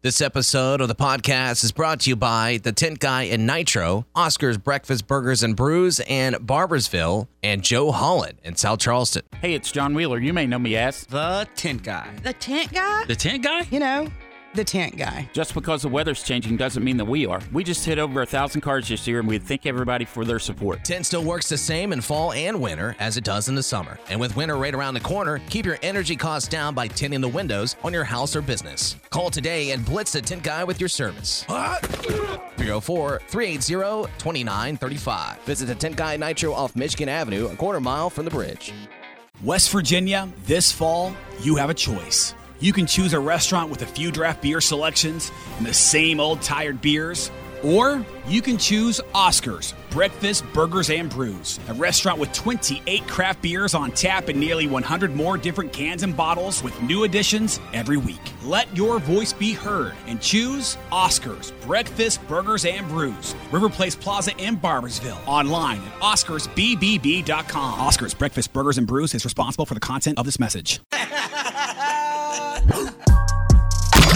This episode of the podcast is brought to you by The Tent Guy and Nitro, Oscar's Breakfast Burgers and Brews in Barboursville, and Joe Holland in South Charleston. Hey, it's John Wheeler. You may know me as. The tent guy. The tent guy? The tent guy? You know, the tent guy. Just because the weather's changing doesn't mean that we are. We just hit over a thousand cars this year, and we thank everybody for their support. Tent still works the same in fall and winter as it does in the summer. And with winter right around the corner, keep your energy costs down by tinting the windows on your house or business. Call today and blitz the tent guy with your service. 304 380 2935. Visit the Tent Guy Nitro off Michigan Avenue, a quarter mile from the bridge. West Virginia, this fall, you have a choice. You can choose a restaurant with a few draft beer selections and the same old tired beers, or you can choose Oscars, Breakfast, Burgers, and Brews, a restaurant with 28 craft beers on tap and nearly 100 more different cans and bottles with new additions every week. Let your voice be heard and choose Oscars, Breakfast, Burgers, and Brews, River Place Plaza in Barboursville. Online at OscarsBBB.com. Oscars, Breakfast, Burgers, and Brews is responsible for the content of this message.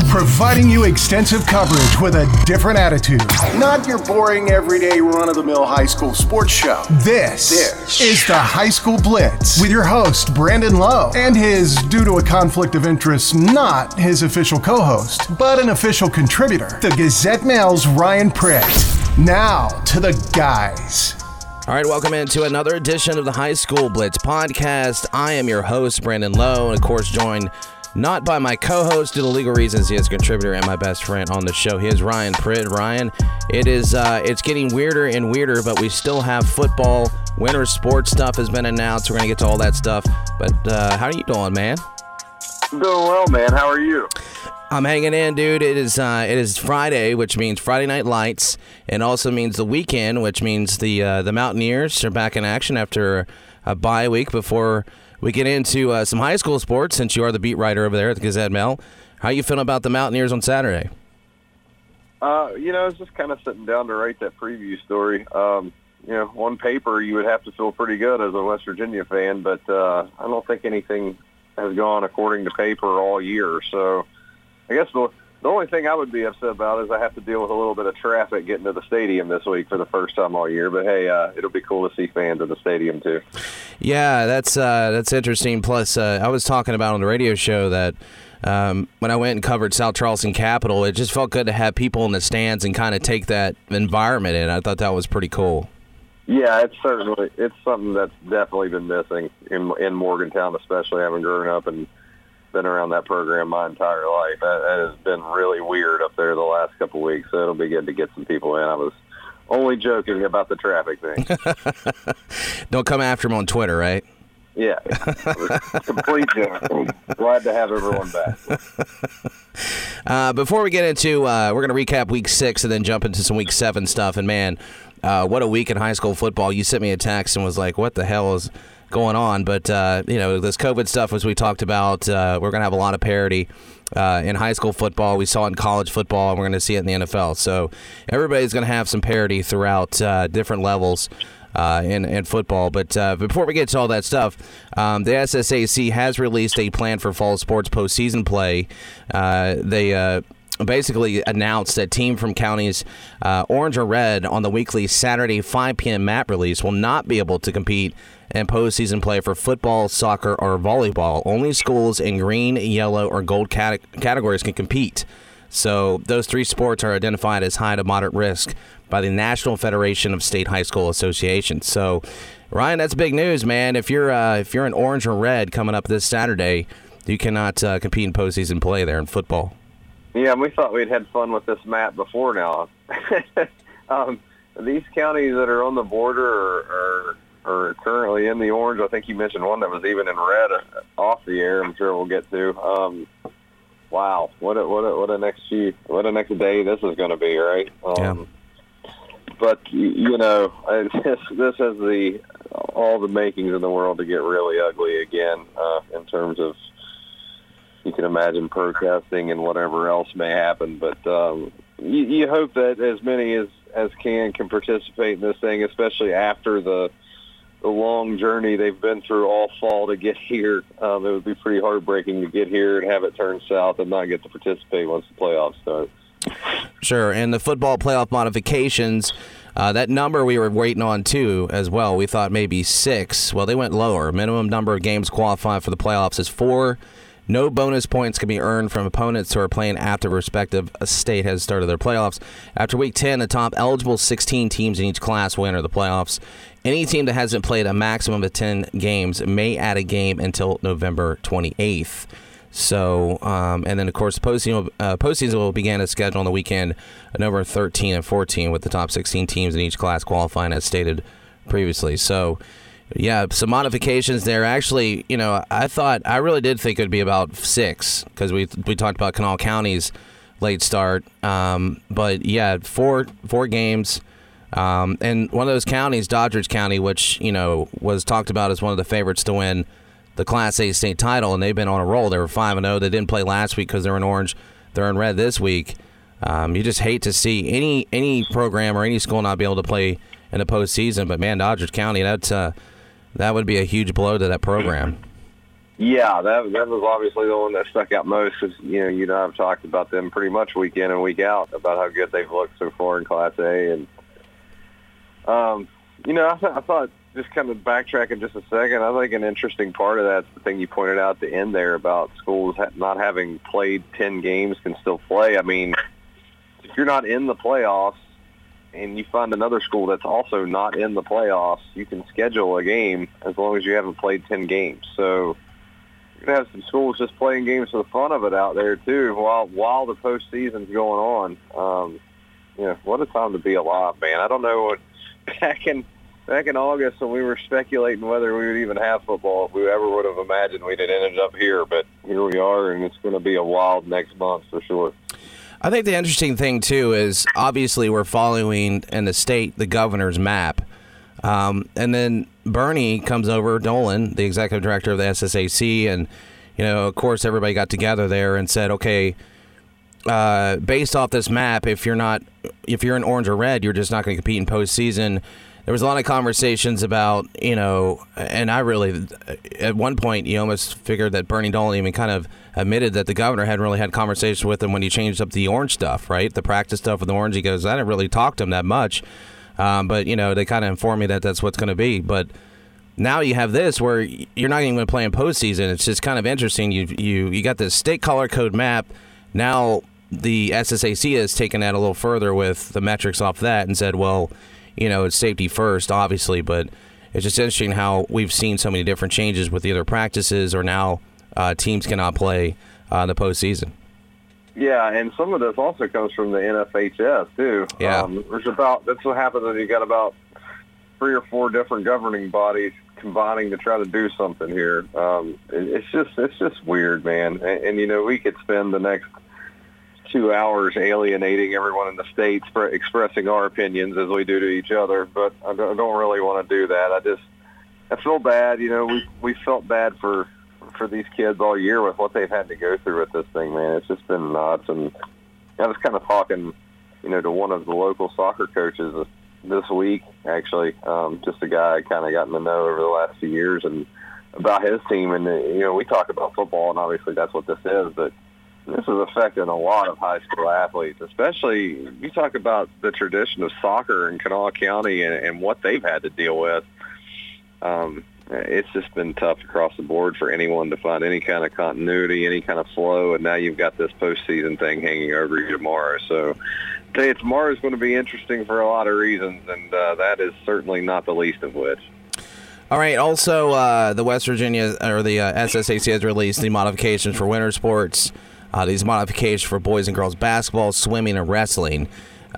Providing you extensive coverage with a different attitude. Not your boring, everyday, run of the mill high school sports show. This, This. is the High School Blitz with your host, Brandon Lowe, and his, due to a conflict of interest, not his official co host, but an official contributor, the Gazette Mail's Ryan Pritt. Now to the guys. All right, welcome into another edition of the High School Blitz podcast. I am your host, Brandon Lowe, and of course, joined not by my co-host due to legal reasons. He is a contributor and my best friend on the show. He is Ryan Pritt. Ryan, it is uh, it's getting weirder and weirder, but we still have football. Winter sports stuff has been announced. We're gonna get to all that stuff. But uh, how are you doing, man? Doing well, man. How are you? I'm hanging in, dude. It is uh, it is Friday, which means Friday Night Lights, and also means the weekend, which means the uh, the Mountaineers are back in action after a bye week. Before we get into uh, some high school sports, since you are the beat writer over there at the Gazette Mail, how you feeling about the Mountaineers on Saturday? Uh, you know, I was just kind of sitting down to write that preview story. Um, you know, on paper, you would have to feel pretty good as a West Virginia fan, but uh, I don't think anything has gone according to paper all year. So I guess the, the only thing I would be upset about is I have to deal with a little bit of traffic getting to the stadium this week for the first time all year. But hey, uh, it'll be cool to see fans at the stadium too. Yeah, that's uh, that's interesting. Plus, uh, I was talking about on the radio show that um, when I went and covered South Charleston Capital, it just felt good to have people in the stands and kind of take that environment in. I thought that was pretty cool. Yeah, it's certainly it's something that's definitely been missing in in Morgantown, especially having grown up and been around that program my entire life. That, that has been really weird up there the last couple of weeks. So it'll be good to get some people in. I was only joking about the traffic thing. Don't come after him on Twitter, right? yeah, complete joke. Glad to have everyone back. Uh, before we get into, uh, we're going to recap week six and then jump into some week seven stuff. And man, uh, what a week in high school football. You sent me a text and was like, what the hell is going on? But, uh, you know, this COVID stuff, as we talked about, uh, we're going to have a lot of parity. Uh, in high school football, we saw it in college football, and we're going to see it in the NFL. So everybody's going to have some parity throughout uh, different levels uh, in, in football. But uh, before we get to all that stuff, um, the SSAC has released a plan for fall sports postseason play. They basically announced that team from counties uh, orange or red on the weekly Saturday 5 p.m. map release will not be able to compete in postseason play for football, soccer, or volleyball. Only schools in green, yellow, or gold cate- categories can compete. So those three sports are identified as high to moderate risk by the National Federation of State High School Associations. So, Ryan, that's big news, man. If you're uh, if you're in orange or red coming up this Saturday, you cannot uh, compete in postseason play there in football. Yeah, and we thought we'd had fun with this map before now. um, these counties that are on the border are, are, are currently in the orange. I think you mentioned one that was even in red uh, off the air. I'm sure we'll get to. Um, wow, what a what a what a next few what a next day this is going to be, right? Um, But you know, this this has the all the makings in the world to get really ugly again uh, in terms of you can imagine protesting and whatever else may happen. But um, you, you hope that as many as as can can participate in this thing, especially after the the long journey they've been through all fall to get here. Um, it would be pretty heartbreaking to get here and have it turn south and not get to participate once the playoffs start. Sure, and the football playoff modifications. Uh, that number we were waiting on too, as well. We thought maybe six. Well, they went lower. Minimum number of games qualified for the playoffs is four. No bonus points can be earned from opponents who are playing after respective state has started their playoffs. After week 10, the top eligible 16 teams in each class will enter the playoffs. Any team that hasn't played a maximum of 10 games may add a game until November 28th. So, um, and then of course, postseason, uh, postseason will begin its schedule on the weekend, November 13 and 14, with the top 16 teams in each class qualifying as stated previously. So, yeah, some modifications there. Actually, you know, I thought I really did think it'd be about six because we we talked about Kanawha County's late start. Um, but yeah, four four games. Um, and one of those counties, Doddridge County, which you know was talked about as one of the favorites to win the Class A state title, and they've been on a roll. They were five and zero. They didn't play last week because they're in orange. They're in red this week. Um, you just hate to see any any program or any school not be able to play in the postseason. But man, Doddridge County, that's uh, that would be a huge blow to that program. Yeah, that that was obviously the one that stuck out most because you know you know I've talked about them pretty much week in and week out about how good they've looked so far in Class A, and um, you know I, th- I thought just kind of backtracking just a second, I think an interesting part of that's the thing you pointed out at the end there about schools ha- not having played ten games can still play. I mean, if you're not in the playoffs and you find another school that's also not in the playoffs, you can schedule a game as long as you haven't played 10 games. So you're going to have some schools just playing games for the fun of it out there, too, while while the postseason's going on. Um, you know, what a time to be alive, man. I don't know what back in back in August when we were speculating whether we would even have football, if we ever would have imagined we'd have ended up here. But here we are, and it's going to be a wild next month for sure. I think the interesting thing too is obviously we're following in the state the governor's map, um, and then Bernie comes over, Dolan, the executive director of the SSAC, and you know, of course, everybody got together there and said, okay, uh, based off this map, if you're not, if you're in orange or red, you're just not going to compete in postseason. There was a lot of conversations about, you know, and I really, at one point, you almost figured that Bernie Dolan even kind of admitted that the governor hadn't really had conversations with him when he changed up the orange stuff, right? The practice stuff with the orange. He goes, I didn't really talk to him that much, um, but you know, they kind of informed me that that's what's going to be. But now you have this where you're not even going to play in postseason. It's just kind of interesting. You you you got this state color code map. Now the SSAC has taken that a little further with the metrics off that and said, well, you know, it's safety first, obviously, but it's just interesting how we've seen so many different changes with either practices or now uh, teams cannot play uh, the postseason. Yeah, and some of this also comes from the NFHS too. Yeah, um, there's about that's what happens when you got about three or four different governing bodies combining to try to do something here. Um, it, it's just it's just weird, man. And, and you know we could spend the next two hours alienating everyone in the state, for expressing our opinions as we do to each other. But I don't, I don't really want to do that. I just I feel bad. You know, we we felt bad for for these kids all year with what they've had to go through with this thing, man. It's just been nuts. And I was kind of talking, you know, to one of the local soccer coaches this week, actually, um, just a guy I kind of gotten to know over the last few years and about his team. And, uh, you know, we talk about football, and obviously that's what this is, but this is affecting a lot of high school athletes, especially you talk about the tradition of soccer in Kanawha County and, and what they've had to deal with. Um, it's just been tough across the board for anyone to find any kind of continuity, any kind of flow, and now you've got this postseason thing hanging over you tomorrow. So, I tell you, tomorrow is going to be interesting for a lot of reasons, and uh, that is certainly not the least of which. All right. Also, uh, the West Virginia or the uh, SSAC has released the modifications for winter sports. Uh, these modifications for boys and girls basketball, swimming, and wrestling.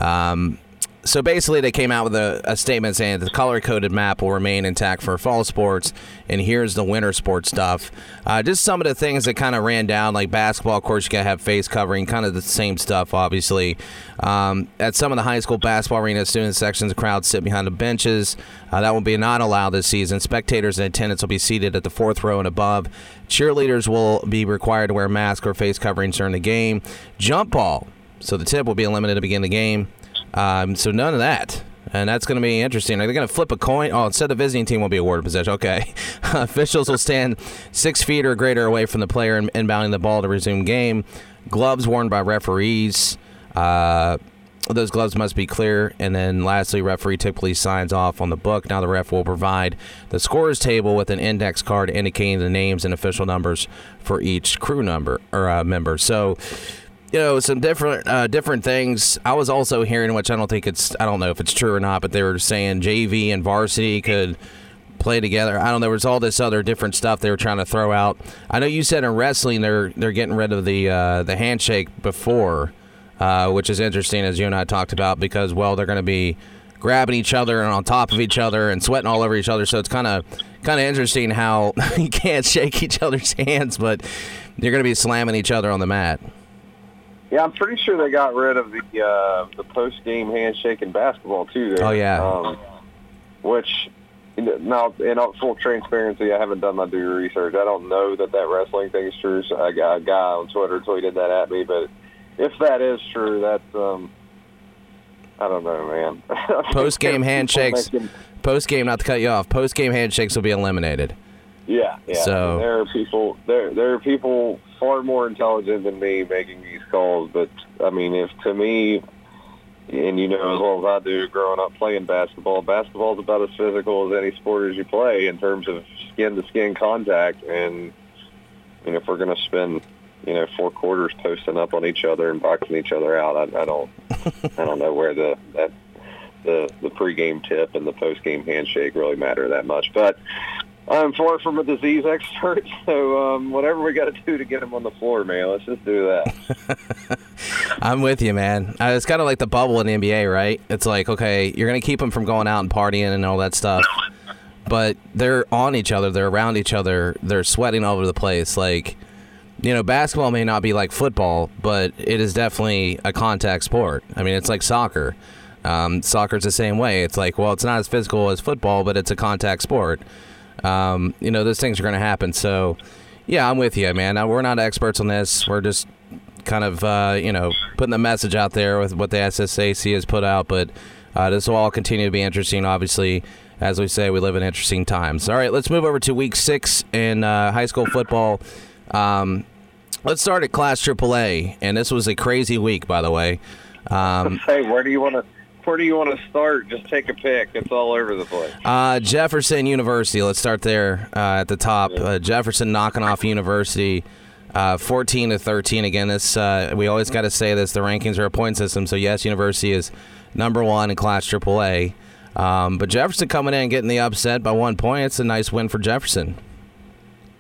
Um, so basically, they came out with a, a statement saying the color coded map will remain intact for fall sports, and here's the winter sports stuff. Uh, just some of the things that kind of ran down, like basketball, of course, you got to have face covering, kind of the same stuff, obviously. Um, at some of the high school basketball arenas, student sections, the crowd sit behind the benches. Uh, that will be not allowed this season. Spectators and attendance will be seated at the fourth row and above. Cheerleaders will be required to wear masks or face coverings during the game. Jump ball. So the tip will be limited to begin the game. Um, so none of that. and that's going to be interesting. Are they going to flip a coin? Oh, instead the visiting team will be awarded possession. Okay, officials will stand six feet or greater away from the player in- inbounding the ball to resume game. Gloves worn by referees. Uh, those gloves must be clear. And then lastly, referee typically signs off on the book. Now the ref will provide the scores table with an index card indicating the names and official numbers for each crew number or uh, member. So, you know, some different uh, different things. I was also hearing, which I don't think it's, I don't know if it's true or not, but they were saying JV and varsity could play together. I don't know. There was all this other different stuff they were trying to throw out. I know you said in wrestling they're they're getting rid of the uh, the handshake before uh, which is interesting as you and I talked about because well they're going to be grabbing each other and on top of each other and sweating all over each other. So it's kind of kind of interesting how you can't shake each other's hands, but you're going to be slamming each other on the mat. Yeah, I'm pretty sure they got rid of the uh, the post game handshake in basketball too. There. Oh, yeah. Um, which now, in all full transparency, I haven't done my due research. I don't know that that wrestling thing is true. So I got a guy on Twitter tweeted that at me, but if that is true, that's um, I don't know, man. Post game handshakes. Post game, not to cut you off. Post game handshakes will be eliminated. Yeah, yeah. So- there are people there there are people far more intelligent than me making these calls, but I mean if to me and you know as well as I do growing up playing basketball, basketball is about as physical as any sport as you play in terms of skin to skin contact and I mean if we're gonna spend you know, four quarters posting up on each other and boxing each other out. I, I don't, I don't know where the that the the pregame tip and the postgame handshake really matter that much. But I'm far from a disease expert, so um, whatever we got to do to get him on the floor, man, let's just do that. I'm with you, man. Uh, it's kind of like the bubble in the NBA, right? It's like, okay, you're going to keep them from going out and partying and all that stuff, but they're on each other, they're around each other, they're sweating all over the place. Like, you know, basketball may not be like football, but it is definitely a contact sport. I mean, it's like soccer. Um, soccer's the same way. It's like, well, it's not as physical as football, but it's a contact sport. Um, you know, those things are going to happen. So, yeah, I'm with you, man. Now, we're not experts on this. We're just kind of, uh, you know, putting the message out there with what the SSAC has put out. But uh, this will all continue to be interesting, obviously. As we say, we live in interesting times. All right, let's move over to week six in uh, high school football. Um, let's start at Class AAA. And this was a crazy week, by the way. Um, hey, where do you want to? Where do you want to start? Just take a pick. It's all over the place. Uh, Jefferson University. Let's start there uh, at the top. Uh, Jefferson knocking off University, uh, fourteen to thirteen. Again, this uh, we always got to say this. The rankings are a point system, so yes, University is number one in Class AAA. Um, but Jefferson coming in and getting the upset by one point. It's a nice win for Jefferson.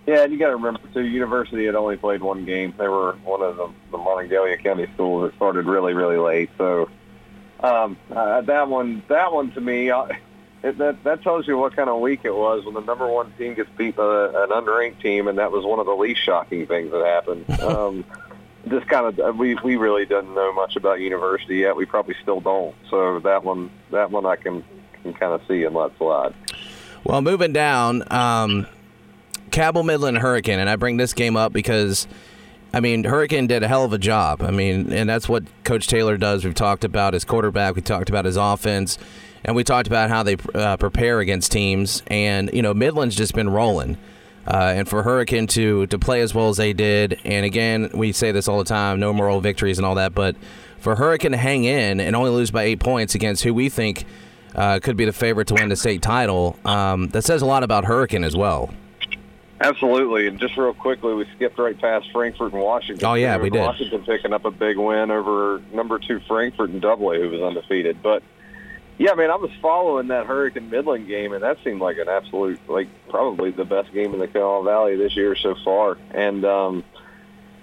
Yeah, and you got to remember too. University had only played one game. They were one of the, the Monongalia County schools that started really, really late. So um, uh, that one, that one to me, I, it, that that tells you what kind of week it was when the number one team gets beat by an unranked team, and that was one of the least shocking things that happened. Um, just kind of, we we really didn't know much about University yet. We probably still don't. So that one, that one, I can can kind of see and let slide. Well, moving down, um, Cabell Midland Hurricane, and I bring this game up because, I mean, Hurricane did a hell of a job. I mean, and that's what Coach Taylor does. We've talked about his quarterback, we talked about his offense, and we talked about how they uh, prepare against teams. And you know, Midland's just been rolling. Uh, and for Hurricane to to play as well as they did, and again, we say this all the time: no moral victories and all that. But for Hurricane to hang in and only lose by eight points against who we think uh, could be the favorite to win the state title, um, that says a lot about Hurricane as well. Absolutely, and just real quickly, we skipped right past Frankfort and Washington. Oh, yeah, we did. Washington picking up a big win over number two Frankfort and Double A, who was undefeated. But yeah, I mean, I was following that Hurricane Midland game, and that seemed like an absolute, like probably the best game in the Kanawha Valley this year so far. And um,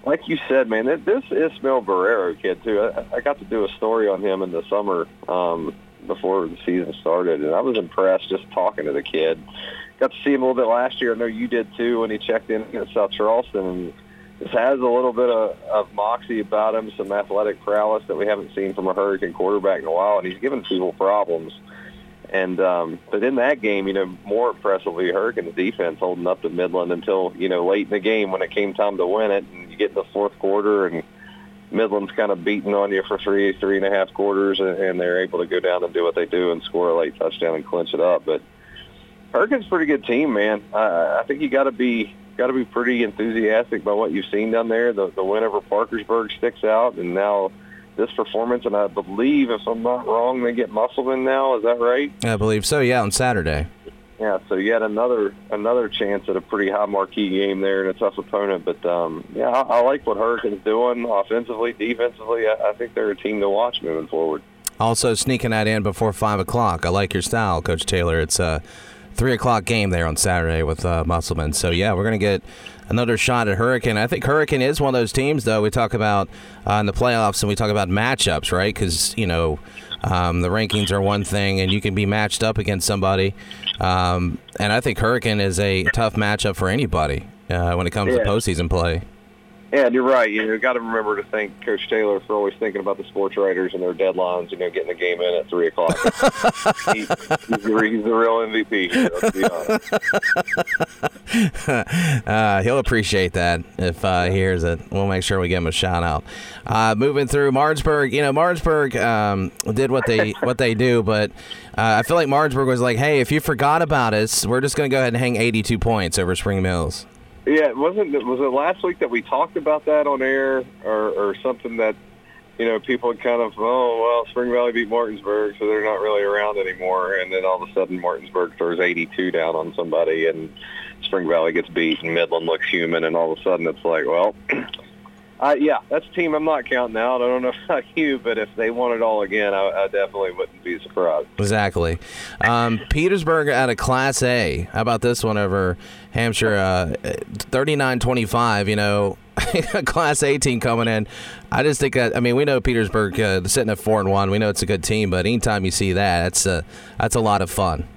like you said, man, th- this Ismael Borrero kid too. I, I got to do a story on him in the summer um, before the season started, and I was impressed just talking to the kid. Got to see him a little bit last year. I know you did too when he checked in against South Charleston, and just has a little bit of, of moxie about him, some athletic prowess that we haven't seen from a Hurricane quarterback in a while, and he's given people problems. And um, but in that game, you know, more impressively, Hurricane's defense holding up to Midland until you know late in the game when it came time to win it, and you get in the fourth quarter, and Midland's kind of beating on you for three, three and a half quarters, and, and they're able to go down and do what they do and score a late touchdown and clinch it up. But Hurricanes a pretty good team, man. Uh, I think you got to be got to be pretty enthusiastic about what you've seen down there. The, the win over Parkersburg sticks out, and now this performance, and I believe, if I'm not wrong, they get Musselman now. Is that right? I believe so. Yeah, on Saturday. Yeah, so yet another another chance at a pretty high marquee game there and a tough opponent. But um, yeah, I, I like what Hurricanes doing offensively, defensively. I, I think they're a team to watch moving forward. Also sneaking that in before five o'clock. I like your style, Coach Taylor. It's a three o'clock game there on Saturday with uh, Musselman. So yeah, we're gonna get another shot at Hurricane. I think Hurricane is one of those teams, though. We talk about uh, in the playoffs and we talk about matchups, right? Because you know um, the rankings are one thing, and you can be matched up against somebody. Um, and I think Hurricane is a tough matchup for anybody uh, when it comes Yeah. to postseason play. Yeah, and you're right. You know, got to remember to thank Coach Taylor for always thinking about the sports writers and their deadlines. You know, getting the game in at three o'clock. he, he's, the, he's the real MVP. Be. Uh, he'll appreciate that if uh, he hears it. We'll make sure we give him a shout out. Uh, moving through Martinsburg, you know, Martinsburg um, did what they what they do, but uh, I feel like Martinsburg was like, "Hey, if you forgot about us, we're just going to go ahead and hang 82 points over Spring Mills." Yeah, it wasn't was it last week that we talked about that on air, or, or something that you know people kind of oh well Spring Valley beat Martinsburg, so they're not really around anymore, and then all of a sudden Martinsburg throws 82 down on somebody, and Spring Valley gets beat, and Midland looks human, and all of a sudden it's like well. Uh, yeah, that's a team I'm not counting out. I don't know about you, but if they won it all again, I, I definitely wouldn't be surprised. Exactly. Um, Petersburg out of Class A. How about this one over Hampshire? Uh, 39-25, You know, a Class A team coming in. I just think that. I mean, we know Petersburg uh, sitting at four and one. We know it's a good team, but anytime you see that, that's a that's a lot of fun.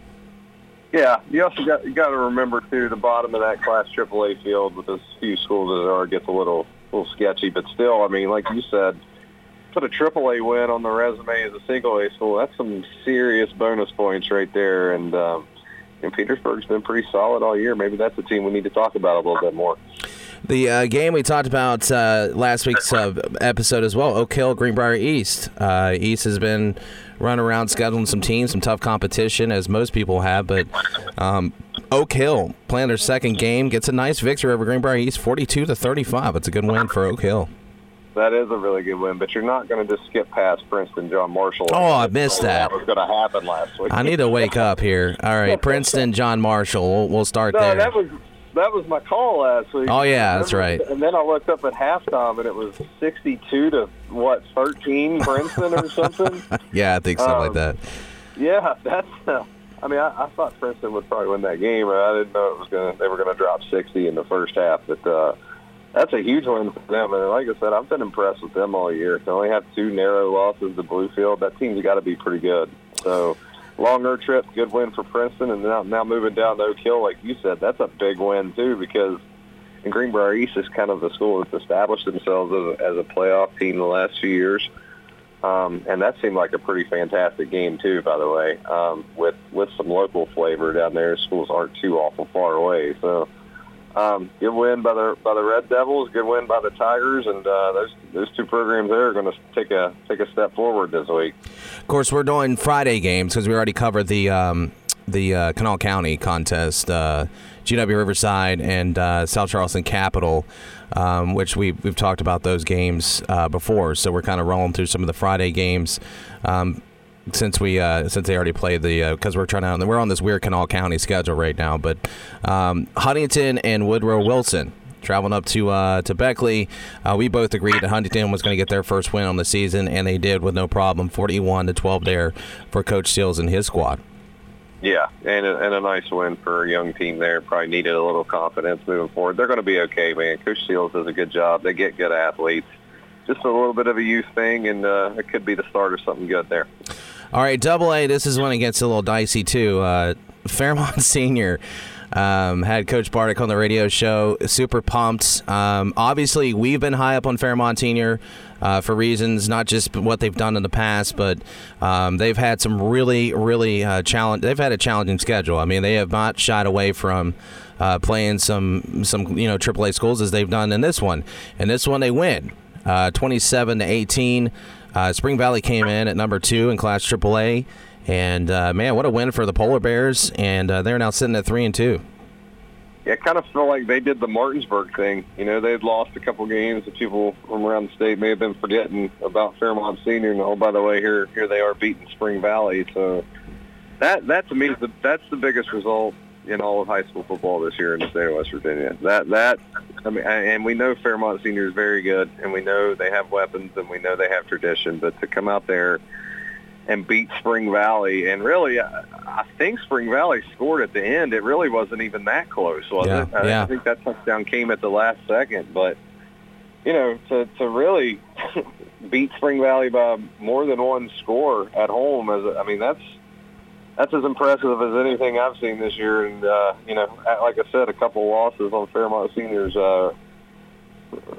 Yeah, you also got you got to remember too the bottom of that Class AAA field with as few schools as there are gets a little little sketchy, but still, I mean, like you said, put a AAA win on the resume as a single A school. That's some serious bonus points right there, and um, and Petersburg's been pretty solid all year. Maybe that's a team we need to talk about a little bit more. The uh, game we talked about uh, last week's uh, episode as well, Oak Hill, Greenbrier East. Uh, East has been running around scheduling some teams, some tough competition, as most people have. But um, Oak Hill playing their second game gets a nice victory over Greenbrier East, forty-two to thirty-five. It's a good win for Oak Hill. That is a really good win, but you're not going to just skip past Princeton, John Marshall. Oh, I missed that. That was going to happen last week. I need to wake up here. All right, Princeton, John Marshall. We'll, we'll start No, there. that was that was my call last week. Oh, yeah, that's right. And then I looked up at halftime, and it was sixty-two to what, thirteen, Princeton or something. yeah, I think something like Um, that. Yeah, that's. Uh, I mean, I, I thought Princeton would probably win that game, and I didn't know it was going. They were going to drop sixty in the first half, but uh, that's a huge win for them. And like I said, I've been impressed with them all year. They only have two narrow losses to Bluefield. That team's got to be pretty good. So. Longer trip, good win for Princeton, and now now moving down to Oak Hill, like you said, that's a big win too because and Greenbrier East is kind of the school that's established themselves as a, as a playoff team the last few years. Um, and that seemed like a pretty fantastic game too, by the way, um, with with some local flavor down there. Schools aren't too awful far away, so um, good win by the by the Red Devils, good win by the Tigers, and uh, those those two programs there are going to take a take a step forward this week. Of course, we're doing Friday games because we already covered the um, the uh, Kanawha County contest, uh, GW Riverside and uh, South Charleston Capital, um, which we we've talked about those games uh, before. So we're kind of rolling through some of the Friday games. Um, since we uh, since they already played the because we're trying to we're on this weird Kanawha County schedule right now, but um, Huntington and Woodrow Wilson traveling up to uh, to Beckley. Uh, we both agreed that Huntington was going to get their first win on the season, and they did with no problem, forty-one to twelve there for Coach Seals and his squad. Yeah, and a, and a nice win for a young team there. Probably needed a little confidence moving forward. They're going to be okay, man. Coach Seals does a good job. They get good athletes. Just a little bit of a youth thing, and uh, it could be the start of something good there. All right, Double A. This is when it gets a little dicey too. Uh, Fairmont Senior um, had Coach Bartic on the radio show. Super pumped. Um, obviously, we've been high up on Fairmont Senior uh, for reasons not just what they've done in the past, but um, they've had some really, really uh, challenge. They've had a challenging schedule. I mean, they have not shied away from. Uh, playing some some you know AAA schools as they've done in this one, and this one they win. uh, 27 to 18. Uh, Spring Valley came in at number two in Class AAA, and uh, man, what a win for the Polar Bears! And they're now sitting at three and two. Yeah, it kind of felt like they did the Martinsburg thing. You know, they had lost a couple games that people from around the state may have been forgetting about Fairmont Senior. And oh, by the way, here here they are beating Spring Valley. So that that to me is the that's the biggest result in all of high school football this year in the state of West Virginia. That that I mean, and we know Fairmont Senior is very good, and we know they have weapons, and we know they have tradition. But to come out there and beat Spring Valley, and really, I, I think Spring Valley scored at the end. It really wasn't even that close, was Yeah, it? I, yeah. I think that touchdown came at the last second, but you know, to to really beat Spring Valley by more than one score at home, as I mean, that's that's as impressive as anything I've seen this year. And uh, you know, like I said, a couple losses on Fairmont Seniors uh,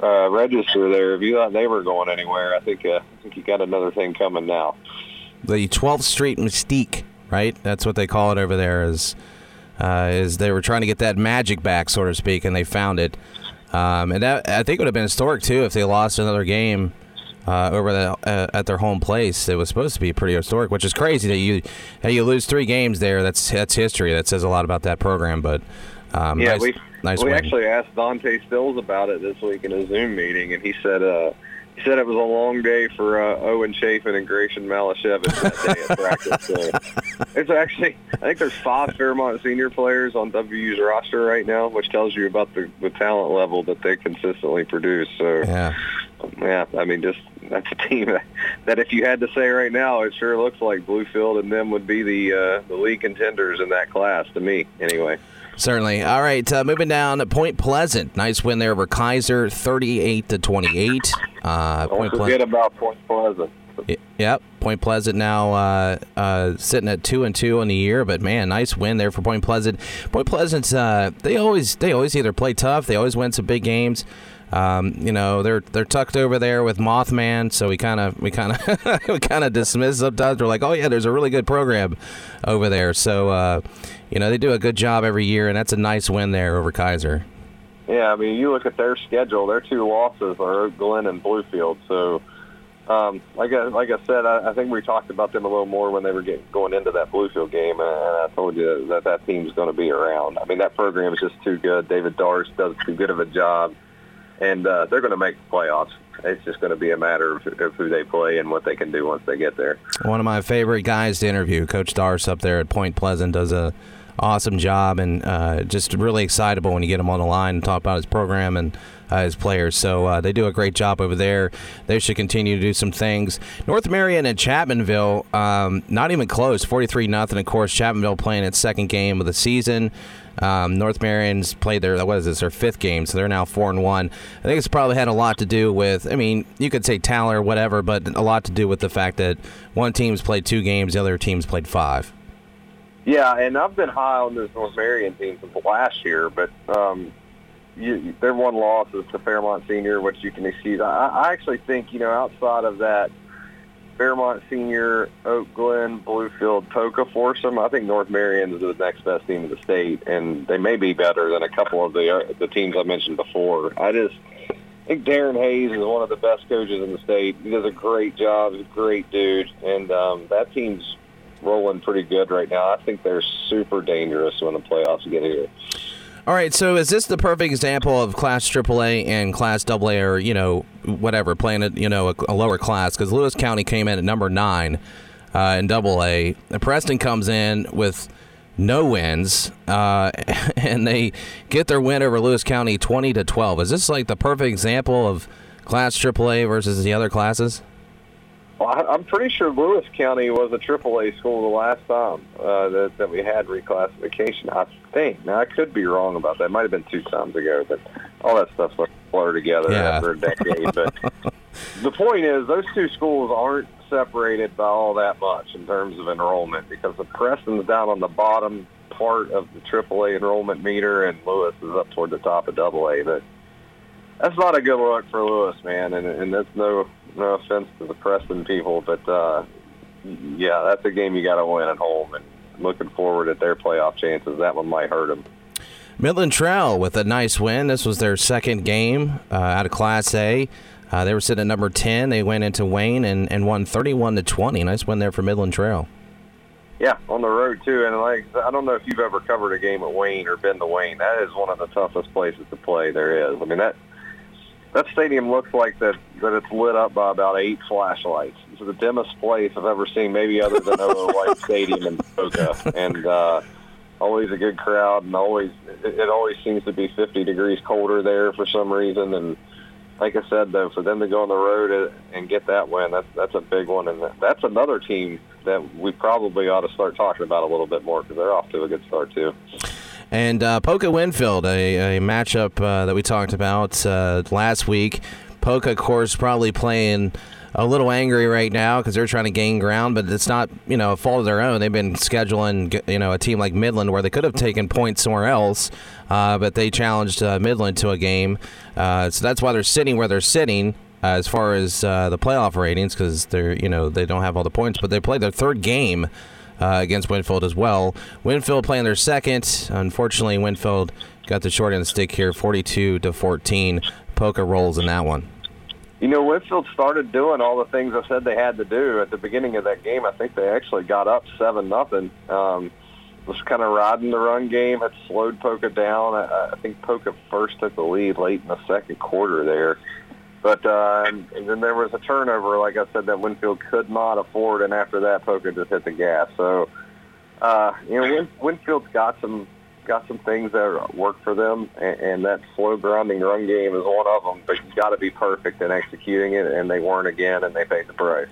uh, register there. If you thought they were going anywhere, I think uh, I think you got another thing coming now. The 12th Street Mystique, right? That's what they call it over there. Is uh, is they were trying to get that magic back, so to speak, and they found it. Um, and that, I think it would have been historic too if they lost another game uh, over the, uh, at their home place. It was supposed to be pretty historic, which is crazy that you that you lose three games there. That's that's history. That says a lot about that program. But um, Yeah, nice, we nice we win. actually asked Dante Stills about it this week in a Zoom meeting, and he said uh, he said it was a long day for uh, Owen Chafin and Gratian Malashevich that day at practice. So it's actually I think there's five Fairmont senior players on WU's roster right now, which tells you about the, the talent level that they consistently produce. So yeah. yeah, I mean, just that's a team that, that if you had to say right now, it sure looks like Bluefield and them would be the uh, the league contenders in that class to me, anyway. Certainly. All right, uh, moving down Point Pleasant. Nice win there over Keyser, thirty-eight to twenty-eight. Uh, Don't Point forget Pleasant. about Point Pleasant. Yep, Point Pleasant now uh, uh, sitting at two and two in the year, but man, nice win there for Point Pleasant. Point Pleasant's uh, they always they always either play tough, they always win some big games. Um, you know they're they're tucked over there with Mothman, so we kind of we kind of we kind of dismiss sometimes. We're like, oh yeah, there's a really good program over there. So uh, you know they do a good job every year, and that's a nice win there over Keyser. Yeah, I mean, you look at their schedule; their two losses are Oak Glen and Bluefield. So, um, like I like I said, I, I think we talked about them a little more when they were getting, going into that Bluefield game, and I told you that that team's going to be around. I mean, that program is just too good. David Darst does too good of a job, and uh, they're going to make the playoffs. It's just going to be a matter of, of who they play and what they can do once they get there. One of my favorite guys to interview, Coach Darst up there at Point Pleasant, does a awesome job and uh, just really excitable when you get him on the line and talk about his program and uh, his players. So uh, they do a great job over there. They should continue to do some things. North Marion and Chapmanville, um, not even close, forty-three nothing. Of course, Chapmanville playing its second game of the season. Um, North Marion's played their what is this their fifth game, so they're now four and one. I think it's probably had a lot to do with. I mean, you could say talent or whatever, but a lot to do with the fact that one team's played two games, the other team's played five. Yeah, and I've been high on this North Marion team since last year, but um, you, their one loss is to Fairmont Senior, which you can excuse. I, I actually think, you know, outside of that Fairmont Senior, Oak Glen, Bluefield, Poca foursome, I think North Marion is the next best team in the state, and they may be better than a couple of the uh, the teams I mentioned before. I just think Daran Hays is one of the best coaches in the state. He does a great job. He's a great dude, and um, that team's rolling pretty good right now. I think they're super dangerous when the playoffs get here. All right, so is this the perfect example of Class AAA and Class AA, or you know whatever, playing at you know a, a lower class? Because Lewis County came in at number nine uh, in AA. And Preston comes in with no wins, uh, and they get their win over Lewis County twenty to twelve. Is this like the perfect example of Class AAA versus the other classes? Well, I, I'm pretty sure Lewis County was a AAA school the last time uh, that, that we had reclassification. I think. Now I could be wrong about that. It might have been two times ago, but all that stuff's like blur together Yeah. after a decade. but the point is, those two schools aren't separated by all that much in terms of enrollment because the Preston's down on the bottom part of the AAA enrollment meter, and Lewis is up toward the top of AA. But that's not a good look for Lewis, man, and, and that's no no offense to the Preston people, but uh, yeah, that's a game you got to win at home, and looking forward at their playoff chances. That one might hurt them. Midland Trail with a nice win. This was their second game uh, out of Class A. Uh, they were sitting at number 10. They went into Wayne and, and won 31 to 20. Nice win there for Midland Trail. Yeah, on the road too, and like I don't know if you've ever covered a game at Wayne or been to Wayne. That is one of the toughest places to play there is. I mean that that stadium looks like that that it's lit up by about eight flashlights. It's the dimmest place I've ever seen, maybe other than Owen White Stadium in Poca, and uh, always a good crowd, and always it, it always seems to be 50 degrees colder there for some reason, and like I said, though, for them to go on the road and get that win, that's that's a big one, and that's another team that we probably ought to start talking about a little bit more because they're off to a good start too. And uh, Poca Winfield, a, a matchup uh, that we talked about uh, last week. Poca, of course, probably playing a little angry right now because they're trying to gain ground, but it's not you know a fault of their own. They've been scheduling you know a team like Midland where they could have taken points somewhere else, uh, but they challenged uh, Midland to a game, uh, so that's why they're sitting where they're sitting. Uh, as far as uh, the playoff ratings, because they're you know they don't have all the points, but they played their third game uh, against Winfield as well. Winfield playing their second. Unfortunately, Winfield got the short end the stick here, 42 to 14. Poca rolls in that one. You know, Winfield started doing all the things I said they had to do at the beginning of that game. I think they actually got up seven nothing. Um, was kind of riding the run game. Had slowed Poca down. I, I think Poca first took the lead late in the second quarter there. But uh, and, then there was a turnover, like I said, that Winfield could not afford, and after that, Poca just hit the gas. So, uh, you know, Win, Winfield's got some got some things that work for them, and, and that slow grinding run game is one of them. But you've got to be perfect in executing it, and they weren't again, and they paid the price.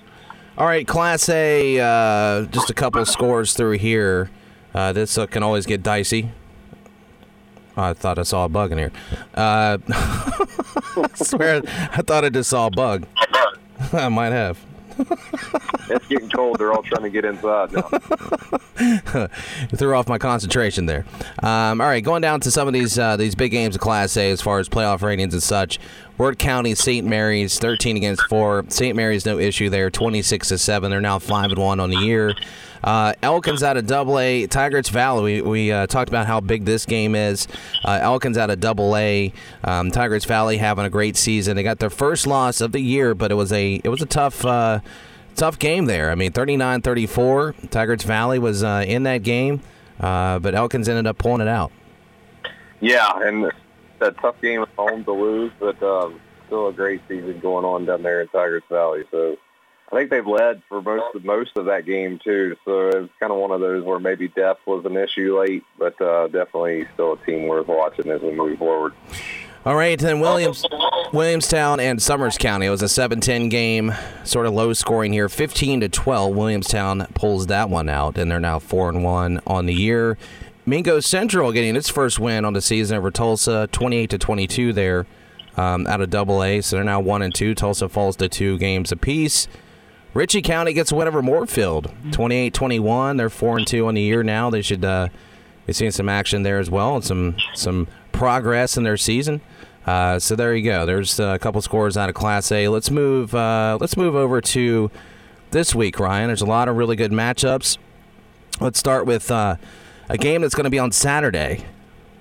All right, Class A, uh, just a couple scores through here. Uh, this uh, can always get dicey. I thought I saw a bug in here. Uh, I swear, I thought I just saw a bug. I might have. it's getting cold. They're all trying to get inside now. threw off my concentration there. Um, all right, going down to some of these uh, these big games of Class A as far as playoff ratings and such. Wirt County, St. Mary's, thirteen against four. St. Mary's no issue there, twenty six to seven. They're now five and one on the year. Uh, Elkins out of Double A. Tygarts Valley. We, we uh, talked about how big this game is. Uh, Elkins out of Double A. Um, Tygarts Valley having a great season. They got their first loss of the year, but it was a it was a tough uh, tough game there. I mean, 39-34. Tygarts Valley was uh, in that game, uh, but Elkins ended up pulling it out. Yeah, and that tough game at home to lose, but um, still a great season going on down there in Tygarts Valley. So I think they've led for most of most of that game too. So it's kind of one of those where maybe depth was an issue late, but uh, definitely still a team worth watching as we move forward. All right, then Williams, Williamstown and Summers County. It was a 7-10 game, sort of low scoring here, 15 to 12. Williamstown pulls that one out, and they're now four and one on the year. Mingo Central getting its first win on the season over Tolsia, 28 to 22 there, um, out of Double A. So they're now one and two. Tolsia falls to two games apiece. Ritchie County gets a win over Moorefield, 28-21. They're four and two on the year now. They should uh, be seeing some action there as well and some some progress in their season. Uh, so there you go. There's a couple scores out of Class A. Let's move. Uh, let's move over to this week, Ryan. There's a lot of really good matchups. Let's start with uh, a game that's going to be on Saturday.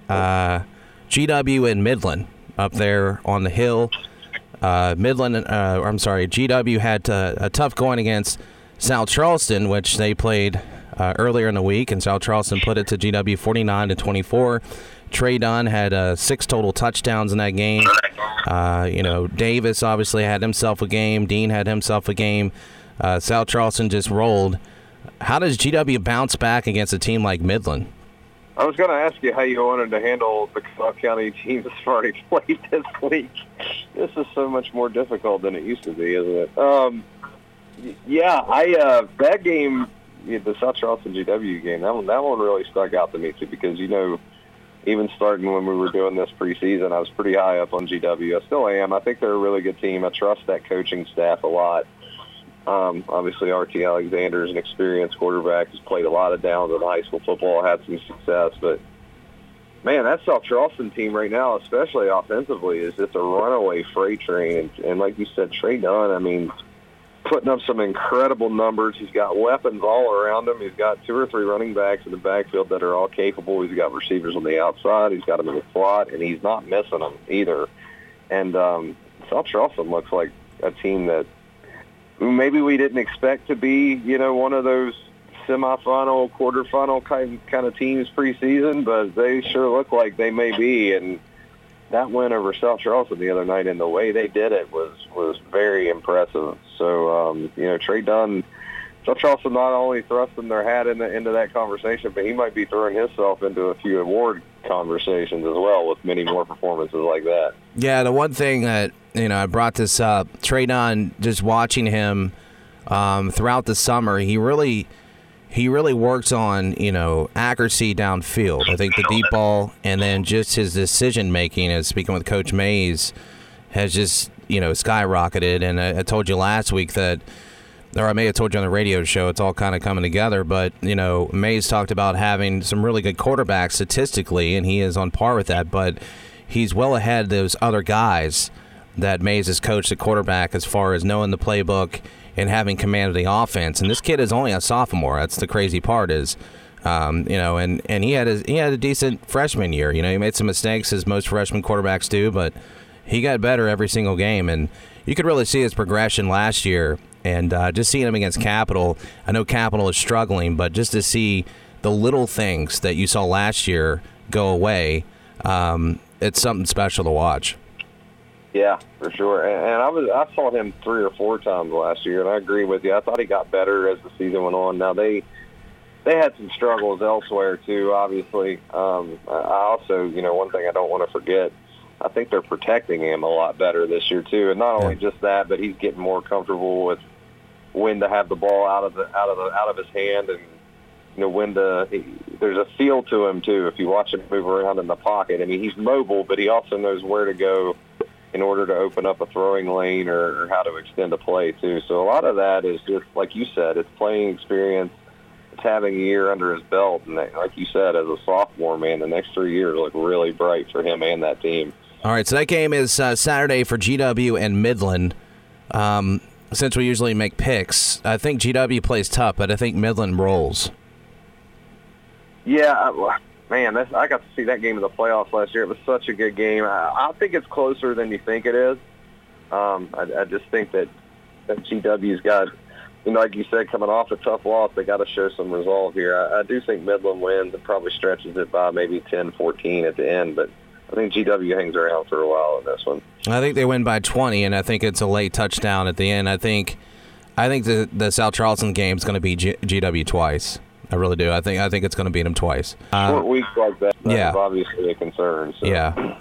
Uh, GW in Midland up there on the hill. Uh, Midland, uh, I'm sorry, GW had uh, a tough going against South Charleston, which they played uh, earlier in the week, and South Charleston put it to GW 49 to 24. Trey Dunn had uh, six total touchdowns in that game. You know, Davis obviously had himself a game. Dean had himself a game. South Charleston just rolled. How does GW bounce back against a team like Midland? I was going to ask you how you wanted to handle the Clark County team that's already played this week. This is so much more difficult than it used to be, isn't it? Um, yeah, I uh, that game, the South Charleston GW game, that one, that one really stuck out to me too because you know, even starting when we were doing this preseason, I was pretty high up on GW. I still am. I think they're a really good team. I trust that coaching staff a lot. Um, obviously, RT Alexander is an experienced quarterback. He's played a lot of downs in high school football, had some success. But, man, that South Charleston team right now, especially offensively, is just a runaway freight train. And, and like you said, Trey Dunn, I mean, putting up some incredible numbers. He's got weapons all around him. He's got two or three running backs in the backfield that are all capable. He's got receivers on the outside. He's got them in the slot, and he's not missing them either. And um, South Charleston looks like a team that maybe we didn't expect to be, you know, one of those semifinal, quarterfinal kind kind of teams preseason, but they sure look like they may be. And that win over South Charleston the other night and the way they did it was was very impressive. So um, you know, Trey Dunn. South Charleston not only thrusting their hat in the, into that conversation, but he might be throwing himself into a few award conversations as well with many more performances like that. Yeah, the one thing that you know I brought this up, Trey Dunn, just watching him um, throughout the summer, he really he really works on you know accuracy downfield. I think the deep ball and then just his decision making. As speaking with Coach Mays, has just you know skyrocketed. And I, I told you last week that or I may have told you on the radio show, it's all kind of coming together. But, you know, Mays talked about having some really good quarterbacks statistically, and he is on par with that. But he's well ahead of those other guys that Mays has coached at quarterback as far as knowing the playbook and having command of the offense. And this kid is only a sophomore. That's the crazy part is. Um, you know, and, and he had a, he had a decent freshman year. You know, he made some mistakes as most freshman quarterbacks do, but he got better every single game. And you could really see his progression last year and uh, just seeing him against Capital, I know Capital is struggling, but just to see the little things that you saw last year go away, um, it's something special to watch. Yeah, for sure. And, and I was I saw him three or four times last year, and I agree with you. I thought he got better as the season went on. Now they they had some struggles elsewhere too. Obviously, um, I also you know one thing I don't want to forget. I think they're protecting him a lot better this year too, and not only just that, but he's getting more comfortable with when to have the ball out of the out of the out of his hand and you know when to he, there's a feel to him too if you watch him move around in the pocket. I mean he's mobile but he also knows where to go in order to open up a throwing lane or, or how to extend a play too. So a lot of that is just like you said it's playing experience. It's having a year under his belt. And like you said as a sophomore man the next three years look really bright for him and that team. All right so that game is uh, saturday for gw and midland. Um, since we usually make picks, I think GW plays tough, but I think Midland rolls. Yeah, I, man, I got to see that game in the playoffs last year. It was such a good game. I, I think it's closer than you think it is. Um, I, I just think that that GW's got, you know, like you said, coming off a tough loss, they got to show some resolve here. I, I do think Midland wins. It probably stretches it by maybe 10, 14 at the end, but I think GW hangs around for a while in this one. I think they win by 20, and I think it's a late touchdown at the end. I think, I think the the South Charleston game is going to be G- GW twice. I really do. I think I think it's going to beat them twice. Uh, Short weeks like that, yeah, obviously a concern. So. Yeah.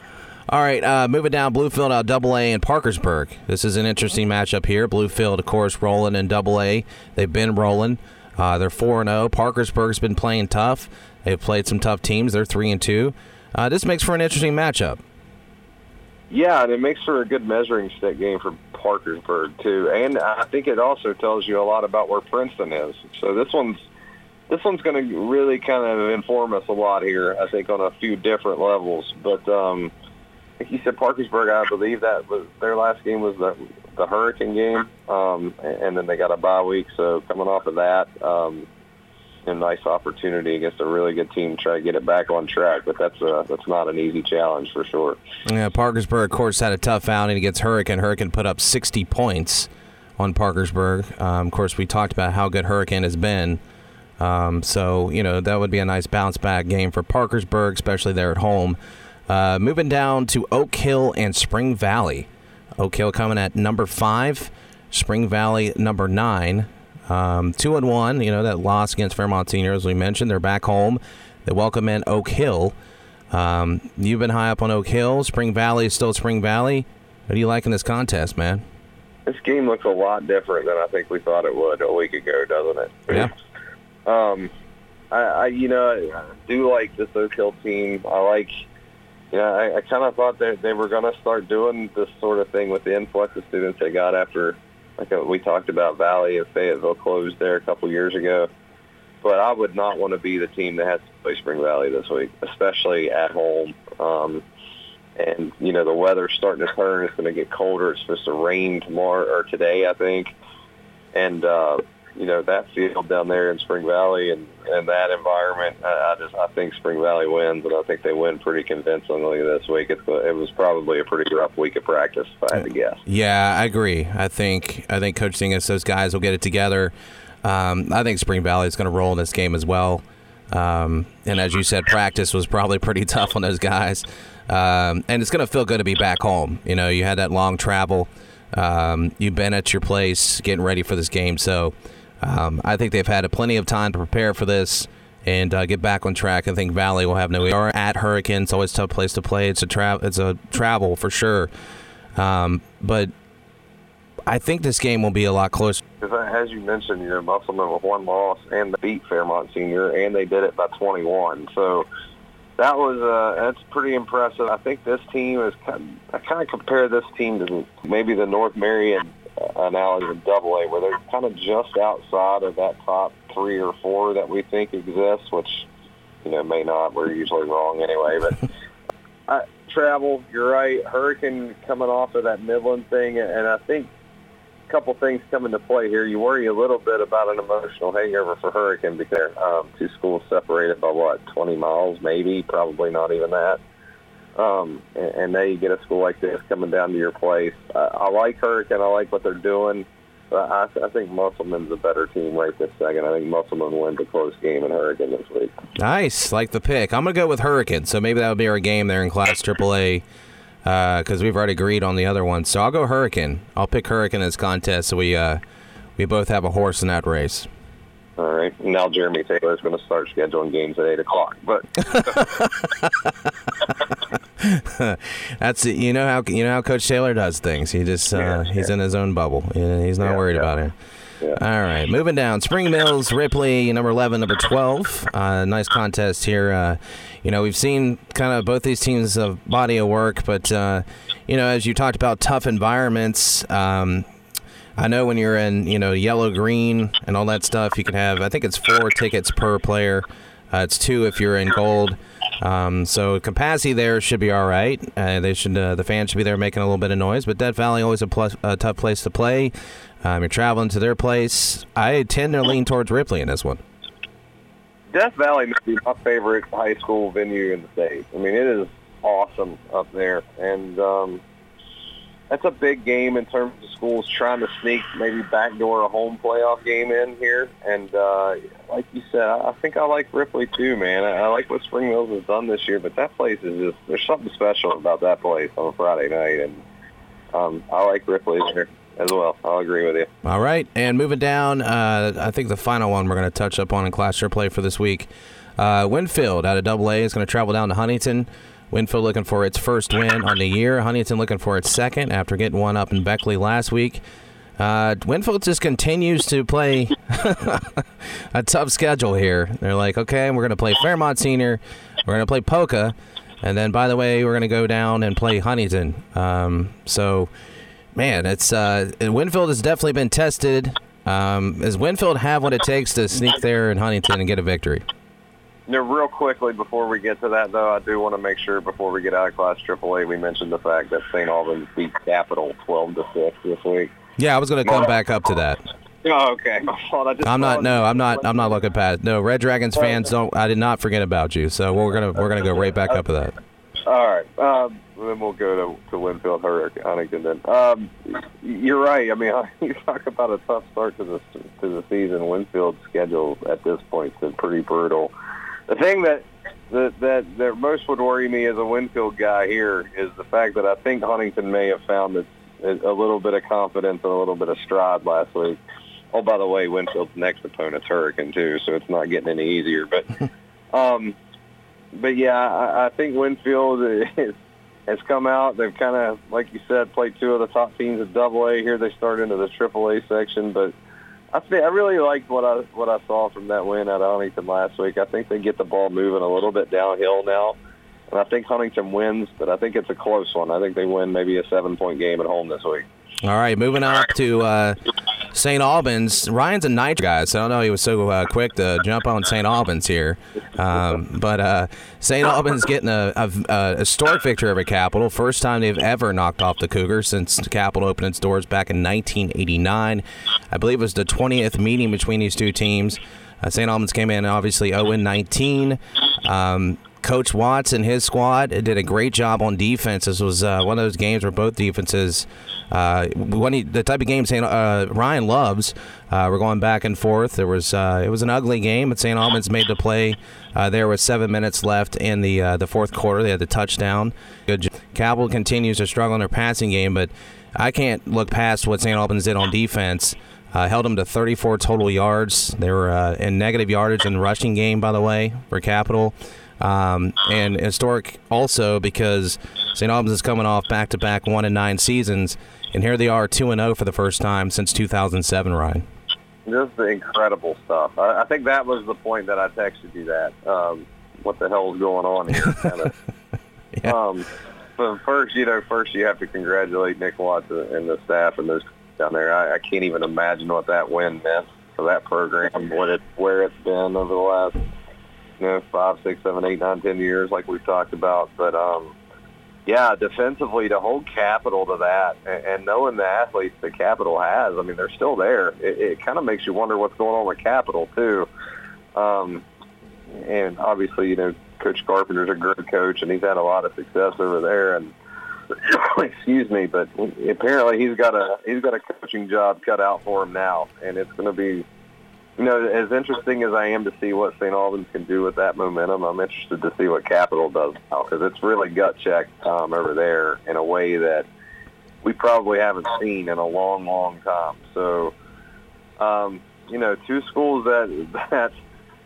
All right, uh, moving down, Bluefield out Double A and Parkersburg. This is an interesting matchup here. Bluefield, of course, rolling in Double A. They've been rolling. Uh, they're four and zero. Oh. Parkersburg's been playing tough. They've played some tough teams. They're three and two. Uh, this makes for an interesting matchup. Yeah, and it makes for a good measuring stick game for Parkersburg too, and I think it also tells you a lot about where Princeton is. So this one's this one's going to really kind of inform us a lot here. I think on a few different levels, but um, like you said, Parkersburg, I believe that was their last game was the the Hurricane game, um, and then they got a bye week. So coming off of that. Um, a nice opportunity against a really good team to try to get it back on track. But that's a, that's not an easy challenge for sure. Yeah, Parkersburg, of course, had a tough outing against Hurricane. Hurricane put up 60 points on Parkersburg. Um, of course, we talked about how good Hurricane has been. Um, so, you know, that would be a nice bounce back game for Parkersburg, especially there at home. Uh, moving down to Oak Hill and Spring Valley. Oak Hill coming at number five, Spring Valley number nine. Um, two and one, you know, that loss against Fairmont Senior, as we mentioned. They're back home. They welcome in Oak Hill. Um, you've been high up on Oak Hill. Spring Valley is still Spring Valley. What do you like in this contest, man? This game looks a lot different than I think we thought it would a week ago, doesn't it? Yeah. Um, I, I you know, I do like this Oak Hill team. I like, you know, I, I kind of thought that they were going to start doing this sort of thing with the influx of students they got after like we talked about Valley and Fayetteville closed there a couple years ago. But I would not want to be the team that has to play Spring Valley this week, especially at home. Um, and you know the weather's starting to turn. It's going to get colder. It's supposed to rain tomorrow or today, I think. And uh, you know that field down there in Spring Valley and and that environment, I, I just I think Spring Valley wins, and I think they win pretty convincingly this week. It was probably a pretty rough week of practice, if I had to guess. Yeah, I agree. I think I think Coach Dingess, those guys will get it together. Um, I think Spring Valley is going to roll in this game as well. Um, and as you said, practice was probably pretty tough on those guys. Um, and it's going to feel good to be back home. You know, you had that long travel. Um, you've been at your place getting ready for this game. So um, I think they've had plenty of time to prepare for this and uh, get back on track. I think Valley will have no. We are at Hurricane. It's always a tough place to play. It's a tra- It's a travel for sure. Um, but I think this game will be a lot closer. As you mentioned, you know, Musselman with one loss and they beat Fairmont Senior, and they did it by 21. So that was uh, that's pretty impressive. I think this team is kind of, I kind of compare this team to maybe the North Marion uh, analogy in Double A, where they're kind of just outside of that top three or four that we think exists, which you know may not. We're usually wrong anyway, but. I, travel, you're right. Hurricane coming off of that Midland thing, and I think a couple things come into play here. You worry a little bit about an emotional hangover for Hurricane because um, two schools separated by what, 20 miles, maybe, probably not even that. Um, and, and now you get a school like this coming down to your place. I, I like Hurricane. I like what they're doing. I, I think Musselman's a better team right this second. I think Musselman wins a close game in Hurricane this week. Nice, like the pick. I'm gonna go with Hurricane. So maybe that would be our game there in Class AAA because uh, we've already agreed on the other one. So I'll go Hurricane. I'll pick Hurricane as contest. So we uh, we both have a horse in that race. All right. Now Jeremy Taylor is going to start scheduling games at eight o'clock. But that's it. You know how you know how Coach Taylor does things. He just uh, yeah, he's yeah. in his own bubble. He's not yeah, worried about it. All right, moving down. Spring Mills, Ripley, number 11, number 12. Uh, nice contest here. Uh, you know, we've seen kind of both these teams' of body of work, but, uh, you know, as you talked about tough environments, um, I know when you're in, you know, yellow, green, and all that stuff, you can have, I think it's four tickets per player. Uh, it's two if you're in gold. Um, so capacity there should be all right. Uh, they should uh, the fans should be there making a little bit of noise. But Death Valley always a, plus, a tough place to play. Um, you're traveling to their place. I tend to lean towards Ripley in this one. Death Valley may be my favorite high school venue in the state. I mean, it is awesome up there, and um, that's a big game in terms of schools trying to sneak maybe backdoor a home playoff game in here. And uh, like you said, I think I like Ripley too, man. I, like what Spring Mills has done this year, but that place is just there's something special about that place on a Friday night, and um, I like Ripley there as well. I'll agree with you. All right, and moving down, uh, I think the final one we're going to touch up on in Class AAA for this week. Uh, Winfield out of Double A is going to travel down to Huntington. Winfield looking for its first win on the year. Huntington looking for its second after getting one up in Beckley last week. Uh, Winfield just continues to play a tough schedule here. They're like, okay, we're going to play Fairmont Senior, we're going to play Poca, and then by the way, we're going to go down and play Huntington. Um, so man, it's uh, Winfield has definitely been tested. Um, does Winfield have what it takes to sneak there in Huntington and get a victory? Now, real quickly before we get to that, though, I do want to make sure before we get out of Class AAA, we mentioned the fact that St. Albans beat Capital 12 to 6 this week. Yeah, I was going to come back up to that. Oh, okay. I'm not. No, I'm not. I'm not looking past. No, Red Dragons fans don't. I did not forget about you. So we're gonna we're gonna go right back up to that. All right. Um, then we'll go to, to Winfield Huntington. Then um, you're right. I mean, you talk about a tough start to the to the season. Winfield's schedule at this point has been pretty brutal. The thing that that that, that most would worry me as a Winfield guy here is the fact that I think Huntington may have found this a little bit of confidence and a little bit of stride last week. Oh, by the way, Winfield's next opponent's Hurricane too, so it's not getting any easier. But, um, but yeah, I, I think Winfield is has come out. They've kind of, like you said, played two of the top teams at Double A. Here they start into the Triple A section, but I think I really liked what I what I saw from that win at Huntington last week. I think they get the ball moving a little bit downhill now, and I think Huntington wins, but I think it's a close one. I think they win maybe a seven point game at home this week. All right, moving up to uh, St. Albans. Ryan's a Nitro guy, so I don't know he was so uh, quick to jump on St. Albans here. Um, but uh, St. Albans getting a, a, a historic victory over Capital. First time they've ever knocked off the Cougars since the Capital opened its doors back in 1989. I believe it was the 20th meeting between these two teams. Uh, St. Albans came in obviously 0 19. Um, Coach Watts and his squad did a great job on defense. This was uh, one of those games where both defenses, uh, he, the type of game St. Uh, Ryan loves, uh, we're going back and forth. There was uh, it was an ugly game, but St. Albans made the play. Uh, there was seven minutes left in the the fourth quarter. They had the touchdown. Good. Capital continues to struggle in their passing game, but I can't look past what St. Albans did on defense. Uh, held them to 34 total yards. They were uh, in negative yardage in the rushing game, by the way, for Capital. Um, and historic also because St. Albans is coming off back to back one and nine seasons, and here they are two and zero for the first time since 2007. Ryan, Just incredible stuff. I, I think that was the point that I texted you that. Um, what the hell is going on here? Kind of. Yeah. Um, but first, you know, first you have to congratulate Nick Watts and the staff and those down there. I, I can't even imagine what that win meant for that program, what it, where it's been over the last, you know, five, six, seven, eight, nine, ten years, like we've talked about. But um, yeah, defensively to hold Capital to that, and, and knowing the athletes that Capital has, I mean, they're still there. It, it kind of makes you wonder what's going on with Capital too. Um, and obviously, you know, Coach Carpenter's a great coach, and he's had a lot of success over there. And excuse me, but apparently he's got a he's got a coaching job cut out for him now, and it's going to be, you know, as interesting as I am to see what St. Albans can do with that momentum. I'm interested to see what Capital does now because it's really gut check um, over there in a way that we probably haven't seen in a long, long time. So, um, you know, two schools that that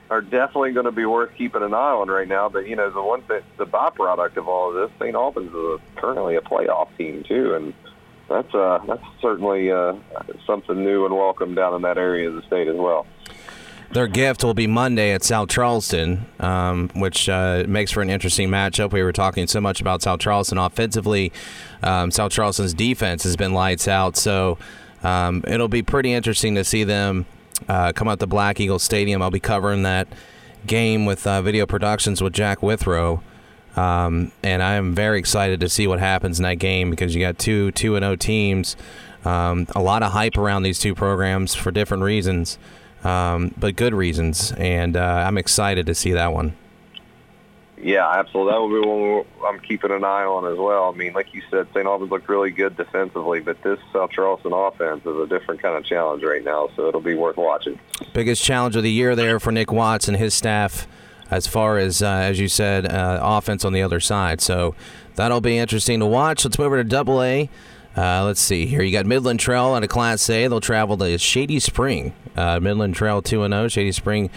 are definitely going to be worth keeping an eye on right now. But you know, the one thing, the byproduct of all of this, St. Albans is a, currently a playoff team too, and that's uh, that's certainly uh, something new and welcome down in that area of the state as well. Their gift will be Monday at South Charleston, um, which uh, makes for an interesting matchup. We were talking so much about South Charleston offensively. Um, South Charleston's defense has been lights out, so um, it'll be pretty interesting to see them uh, come out to Black Eagle Stadium. I'll be covering that game with uh, Video Productions with Jack Withrow. Um, and I am very excited to see what happens in that game because you got two two and O teams. Um, a lot of hype around these two programs for different reasons, um, but good reasons, and uh, I'm excited to see that one. Yeah, absolutely. That will be one I'm keeping an eye on as well. I mean, like you said, St. Albans looked really good defensively, but this South Charleston offense is a different kind of challenge right now, so it'll be worth watching. Biggest challenge of the year there for Nick Watts and his staff, as far as uh, as you said, uh, offense on the other side. So that'll be interesting to watch. Let's move over to Double A. Uh, let's see here. You got Midland Trail on a Class A. They'll travel to Shady Spring. Uh, Midland Trail two and zero. Shady Spring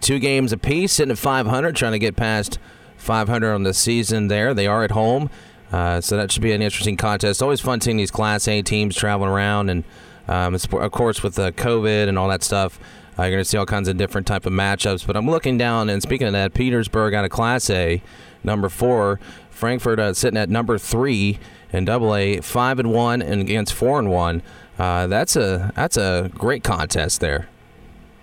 two games apiece, sitting at 500, trying to get past 500 on the season. There, they are at home. Uh, so that should be an interesting contest. Always fun seeing these Class A teams traveling around, and um, of course with the COVID and all that stuff, uh, you're going to see all kinds of different type of matchups. But I'm looking down, and speaking of that, Petersburg out of Class A, number four. Frankfort uh, sitting at number three in Double A, five and one, and against four and one. Uh, that's a that's a great contest there.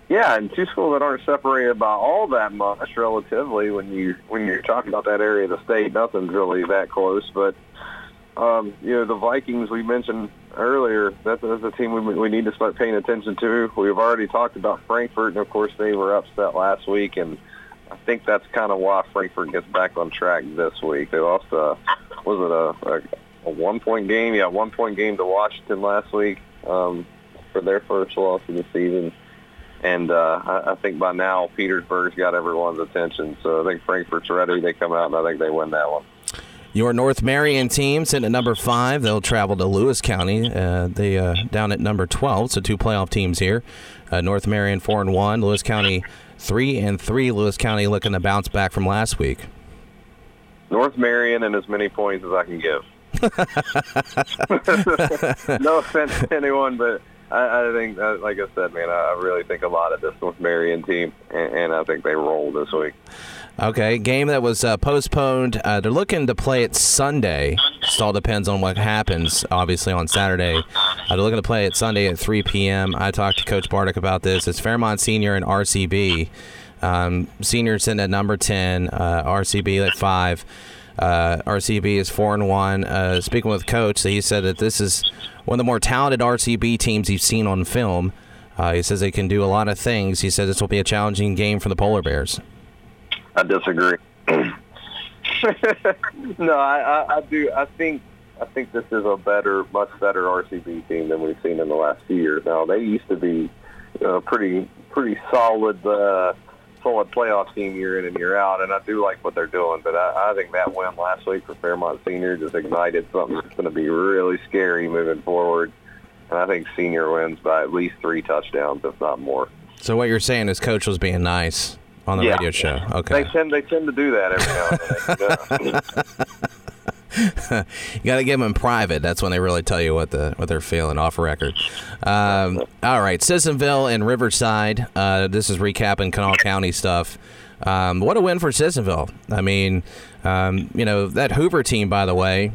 Yeah, and two schools that aren't separated by all that much relatively when you when you're talking about that area of the state, nothing's really that close. But um, you know, the Vikings we mentioned earlier, that's, that's a team we, we need to start paying attention to. We've already talked about Frankfort, and of course they were upset last week, and I think that's kind of why Frankfort gets back on track this week. They lost a was it a, a, a one point game? Yeah, one point game to Washington last week um, for their first loss of the season. And uh, I, I think by now Petersburg's got everyone's attention. So I think Frankfort's ready. They come out and I think they win that one. Your North Marion team sitting at number five. They'll travel to Lewis County. Uh, they uh, down at number twelve. So two playoff teams here. Uh, North Marion four and one. Lewis County three and three. Lewis County looking to bounce back from last week. North Marion and as many points as I can give. no offense to anyone, but I, I think, uh, like I said, man, I, really think a lot of this North Marion team, and, and I think they roll this week. Okay, game that was uh, postponed. Uh, they're looking to play it Sunday. Just all depends on what happens, obviously, on Saturday. Uh, they're looking to play it Sunday at 3 p.m. I talked to Coach Bartic about this. It's Fairmont Senior and RCB. Um, seniors in at number 10, uh, RCB at 5. Uh, RCB is 4 and 1. Uh, speaking with Coach, he said that this is one of the more talented RCB teams he's seen on film. Uh, he says they can do a lot of things. He says this will be a challenging game for the Polar Bears. I disagree. no, I, I, I do. I think I think this is a better, much better RCB team than we've seen in the last few years. Now they used to be a pretty pretty solid uh, solid playoff team year in and year out, and I do like what they're doing. But I, I think that win last week for Fairmont Senior just ignited something that's going to be really scary moving forward. And I think Senior wins by at least three touchdowns, if not more. So what you're saying is Coach was being nice on the Yeah. radio show. Okay. They tend they tend to do that every now and then. You got to give them in private. That's when they really tell you what the what they're feeling off record. Um, all right, Sissonville and Riverside. Uh, this is recapping Kanawha County stuff. Um, what a win for Sissonville. I mean, um, you know that Hoover team, by the way,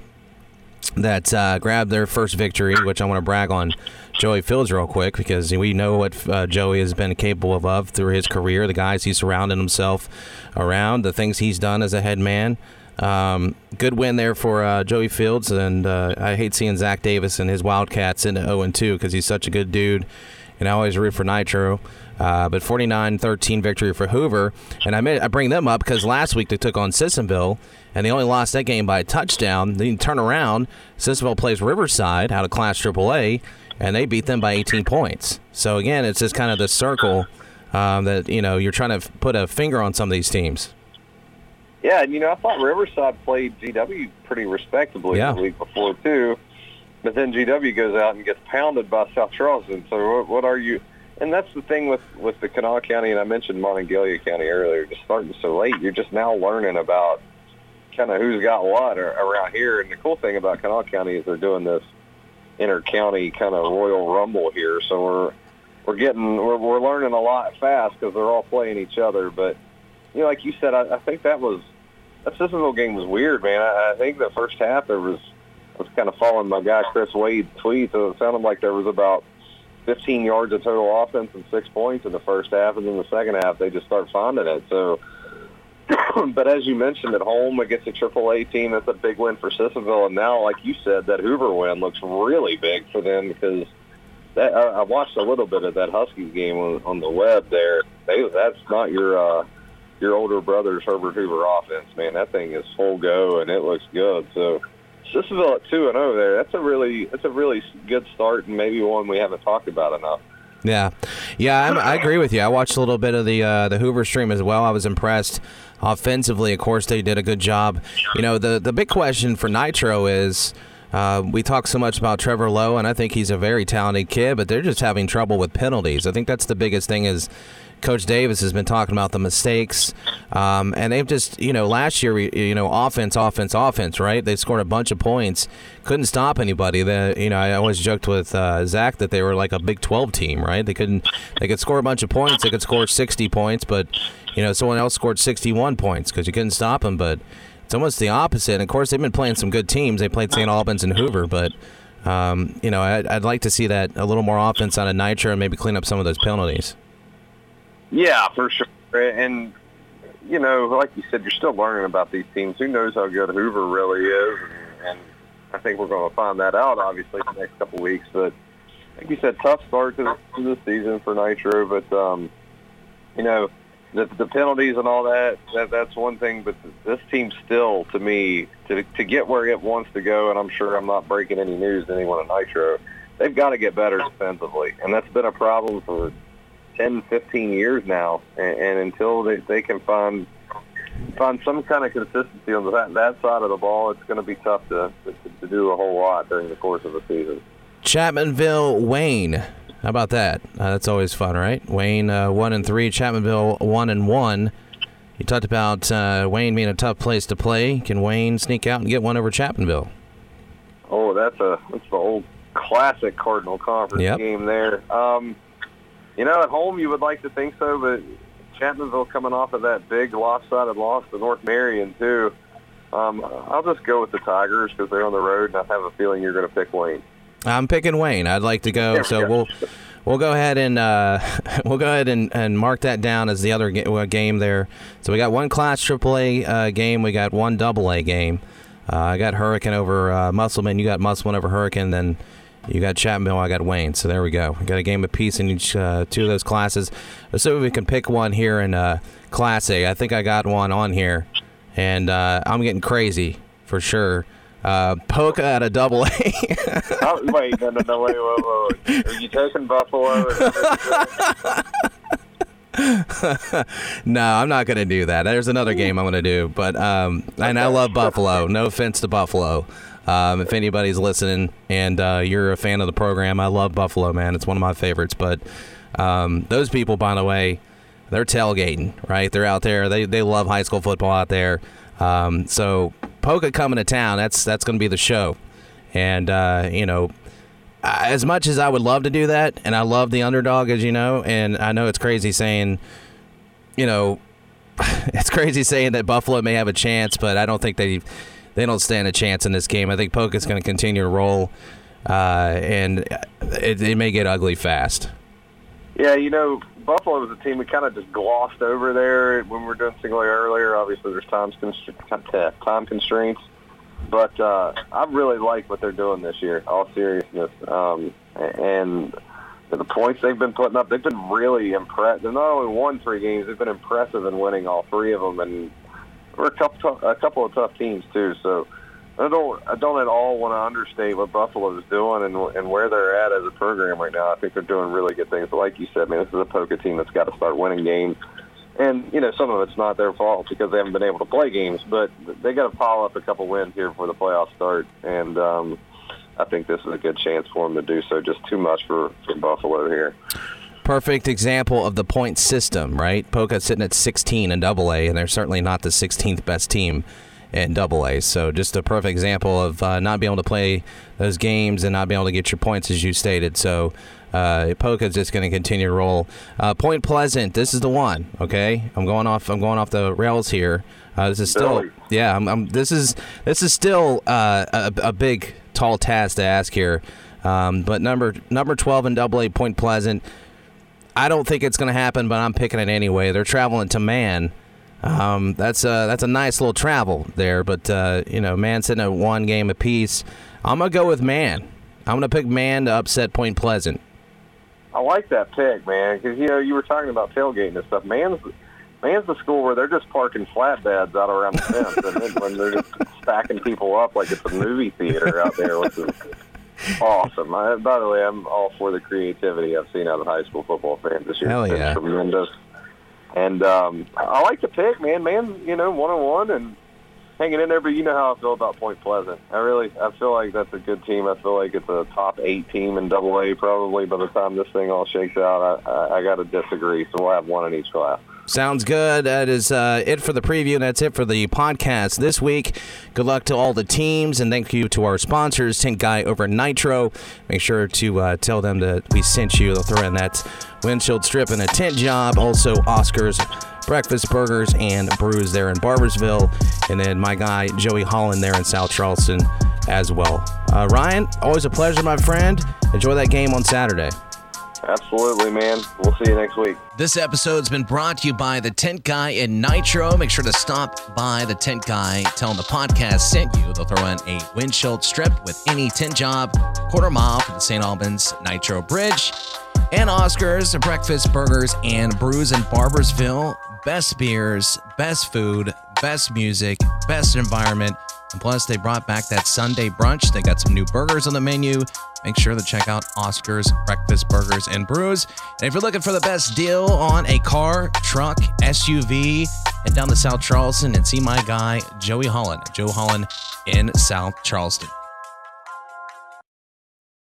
that uh, grabbed their first victory, which I want to brag on Joey Fields real quick because we know what uh, Joey has been capable of, of through his career, the guys he's surrounded himself around, the things he's done as a head man. Um, good win there for uh, Joey Fields, and uh, I hate seeing Zach Davis and his Wildcats into 0 2 because he's such a good dude, and I always root for Nitro. Uh, but 49-13 victory for Hoover, and I I bring them up because last week they took on Sissonville, and they only lost that game by a touchdown. Then turn around, Sissonville plays Riverside out of Class AAA, and they beat them by 18 points. So again, it's just kind of the circle um, that you know you're trying to put a finger on some of these teams. Yeah, and you know, I thought Riverside played GW pretty respectably Yeah. the week before too, but then GW goes out and gets pounded by South Charleston. So what, what are you? And that's the thing with with the Kanawha County, and I mentioned Monongalia County earlier. Just starting so late, you're just now learning about kind of who's got what ar- around here. And the cool thing about Kanawha County is they're doing this inter-county kind of Royal Rumble here. So we're we're getting we're, we're learning a lot fast because they're all playing each other. But you know, like you said, I, I think that was that Sissonville game was weird, man. I, I think the first half there was I was kind of following my guy Chris Wade tweets, so it sounded like there was about 15 yards of total offense and six points in the first half, and then the second half they just start finding it. So, but as you mentioned, at home against a AAA team, that's a big win for Sissonville, and now, like you said, that Hoover win looks really big for them because that I, I watched a little bit of that Huskies game on, on the web there. They, that's not your uh, your older brother's Herbert Hoover offense, man. That thing is full go and it looks good. So Sissonville at two and zero there. That's a really that's a really good start and maybe one we haven't talked about enough. Yeah, yeah, I'm, I agree with you. I watched a little bit of the uh, the Hoover stream as well. I was impressed offensively. Of course, they did a good job. You know, the the big question for Nitro is. Uh, we talk so much about Trevor Lowe, and I think he's a very talented kid, but they're just having trouble with penalties. I think that's the biggest thing. Is Coach Davis has been talking about the mistakes, um, and they've just, you know, last year, we- you know, offense, offense, offense, right? They scored a bunch of points, couldn't stop anybody. The, you know, I always joked with uh, Zach that they were like a Big 12 team, right? They couldn't, they could score a bunch of points, they could score 60 points, but you know, someone else scored 61 points because you couldn't stop them. But it's almost the opposite. And of course, they've been playing some good teams. They played St. Albans and Hoover, but. Um, you know, I'd, I'd like to see that a little more offense out of Nitro and maybe clean up some of those penalties. Yeah, for sure. And you know, like you said, you're still learning about these teams. Who knows how good Hoover really is? And, I think we're going to find that out, obviously, in the next couple weeks. But like you said, tough start to the, to the season for Nitro. But um, you know, the, the penalties and all that, that that's one thing. But this team still, to me, to to get where it wants to go, and I'm sure I'm not breaking any news to anyone at Nitro. They've got to get better defensively, and that's been a problem for 10, 15 years now, and, and until they, they can find find some kind of consistency on that that side of the ball, it's going to be tough to, to to do a whole lot during the course of the season. Chapmanville, Wayne. How about that? Uh, that's always fun, right? Wayne uh, one and three, Chapmanville one and one. You talked about uh, Wayne being a tough place to play. Can Wayne sneak out and get one over Chapmanville? Oh, that's a that's the old classic Cardinal Conference Yep. game there. Um, you know, at home you would like to think so, but Chapmanville coming off of that big lopsided loss to North Marion too. Um, I'll just go with the Tigers because they're on the road, and I have a feeling you're going to pick Wayne. I'm picking Wayne. I'd like to go. So we'll we'll go ahead and uh, we'll go ahead and, and mark that down as the other ga- uh, game there. So we got one Class AAA uh, game. We got one Double A game. Uh, I got Hurricane over uh, Musselman. You got Musselman over Hurricane. Then you got Chapmanville. I got Wayne. So there we go. We got a game of apiece in each uh, two of those classes. So we can pick one here in Class A. I think I got one on here, and uh, I'm getting crazy for sure. Uh, Poca at a double A. Oh, wait, no, no, no, wait, wait. Are you taking Buffalo? no, I'm not going to do that. There's another game I'm going to do, but um, and I love Buffalo. No offense to Buffalo. Um, if anybody's listening and uh, you're a fan of the program, I love Buffalo, man. It's one of my favorites. But um, those people, by the way, they're tailgating, right? They're out there. They they love high school football out there. Um, so Poca coming to town, that's that's going to be the show. And uh, you know, as much as I would love to do that, and I love the underdog, as you know, and I know it's crazy saying, you know, it's crazy saying that Buffalo may have a chance, but I don't think they they don't stand a chance in this game. I think Poca's going to continue to roll, uh, and it, it may get ugly fast. Yeah, you know, Buffalo was a team we kind of just glossed over there when we were doing single earlier. Obviously, there's time, const- time constraints. But uh, I really like what they're doing this year, all seriousness. Um, and the points they've been putting up, they've been really impressed. They've not only won three games, they've been impressive in winning all three of them. And we're a couple, a couple of tough teams, too. So I don't, I don't at all want to understate what Buffalo is doing and, and where they're at as a program right now. I think they're doing really good things. But like you said, man, this is a Poca team that's got to start winning games. And, you know, some of it's not their fault because they haven't been able to play games, but they got to pile up a couple wins here before the playoffs start. And um, I think this is a good chance for them to do so. Just too much for, for Buffalo here. Perfect example of the point system, right? Poca's sitting at 16 in Double A, and they're certainly not the 16th best team in Double A. So just a perfect example of uh, not being able to play those games and not being able to get your points, as you stated. So uh, Poca's just going to continue to roll. Uh, Point Pleasant, this is the one. Okay, I'm going off. I'm going off the rails here. Uh, this is still, yeah. I'm, I'm, this is this is still uh, a, a big, tall task to ask here. Um, but number number 12 in Double A, Point Pleasant. I don't think it's going to happen, but I'm picking it anyway. They're traveling to Man. Um, that's a that's a nice little travel there, but uh, you know, Man sitting at one game apiece. I'm gonna go with Man. I'm gonna pick Man to upset Point Pleasant. I like that pick, man, because you know you were talking about tailgating and stuff. Man's man's the school where they're just parking flatbeds out around the fence, and then when they're just stacking people up like it's a movie theater out there, which is awesome. I, by the way, I'm all for the creativity I've seen out of high school football fans this year. Hell It's yeah. tremendous. And um, I like the pick, man. Man, you know, one on one and hanging in there. But you know how I feel about Point Pleasant. I really, I feel like that's a good team. I feel like it's a top eight team in Double A probably by the time this thing all shakes out. I, I, I got to disagree. So we'll have one in each class. Sounds good. That is uh, it for the preview. and That's it for the podcast this week. Good luck to all the teams, and thank you to our sponsors, Tint Guy over Nitro. Make sure to uh, tell them that we sent you. They'll throw in that windshield strip and a tent job. Also, Oscars, breakfast burgers, and brews there in Barboursville. And then my guy, Joey Holland, there in South Charleston as well. Uh, Ryan, always a pleasure, my friend. Enjoy that game on Saturday. Absolutely, man. We'll see you next week. This episode's been brought to you by the Tint Guy in Nitro. Make sure to stop by the Tint Guy, tell them the podcast sent you. They'll throw in a windshield strip with any tent job, quarter mile from the St. Albans Nitro Bridge, and Oscars, breakfast, burgers, and brews in Barboursville. Best beers, best food, best music, best environment. And plus, they brought back that Sunday brunch. They got some new burgers on the menu. Make sure to check out Oscar's Breakfast Burgers and Brews. And if you're looking for the best deal on a car, truck, SUV, head down to South Charleston and see my guy, Joey Holland. Joe Holland in South Charleston.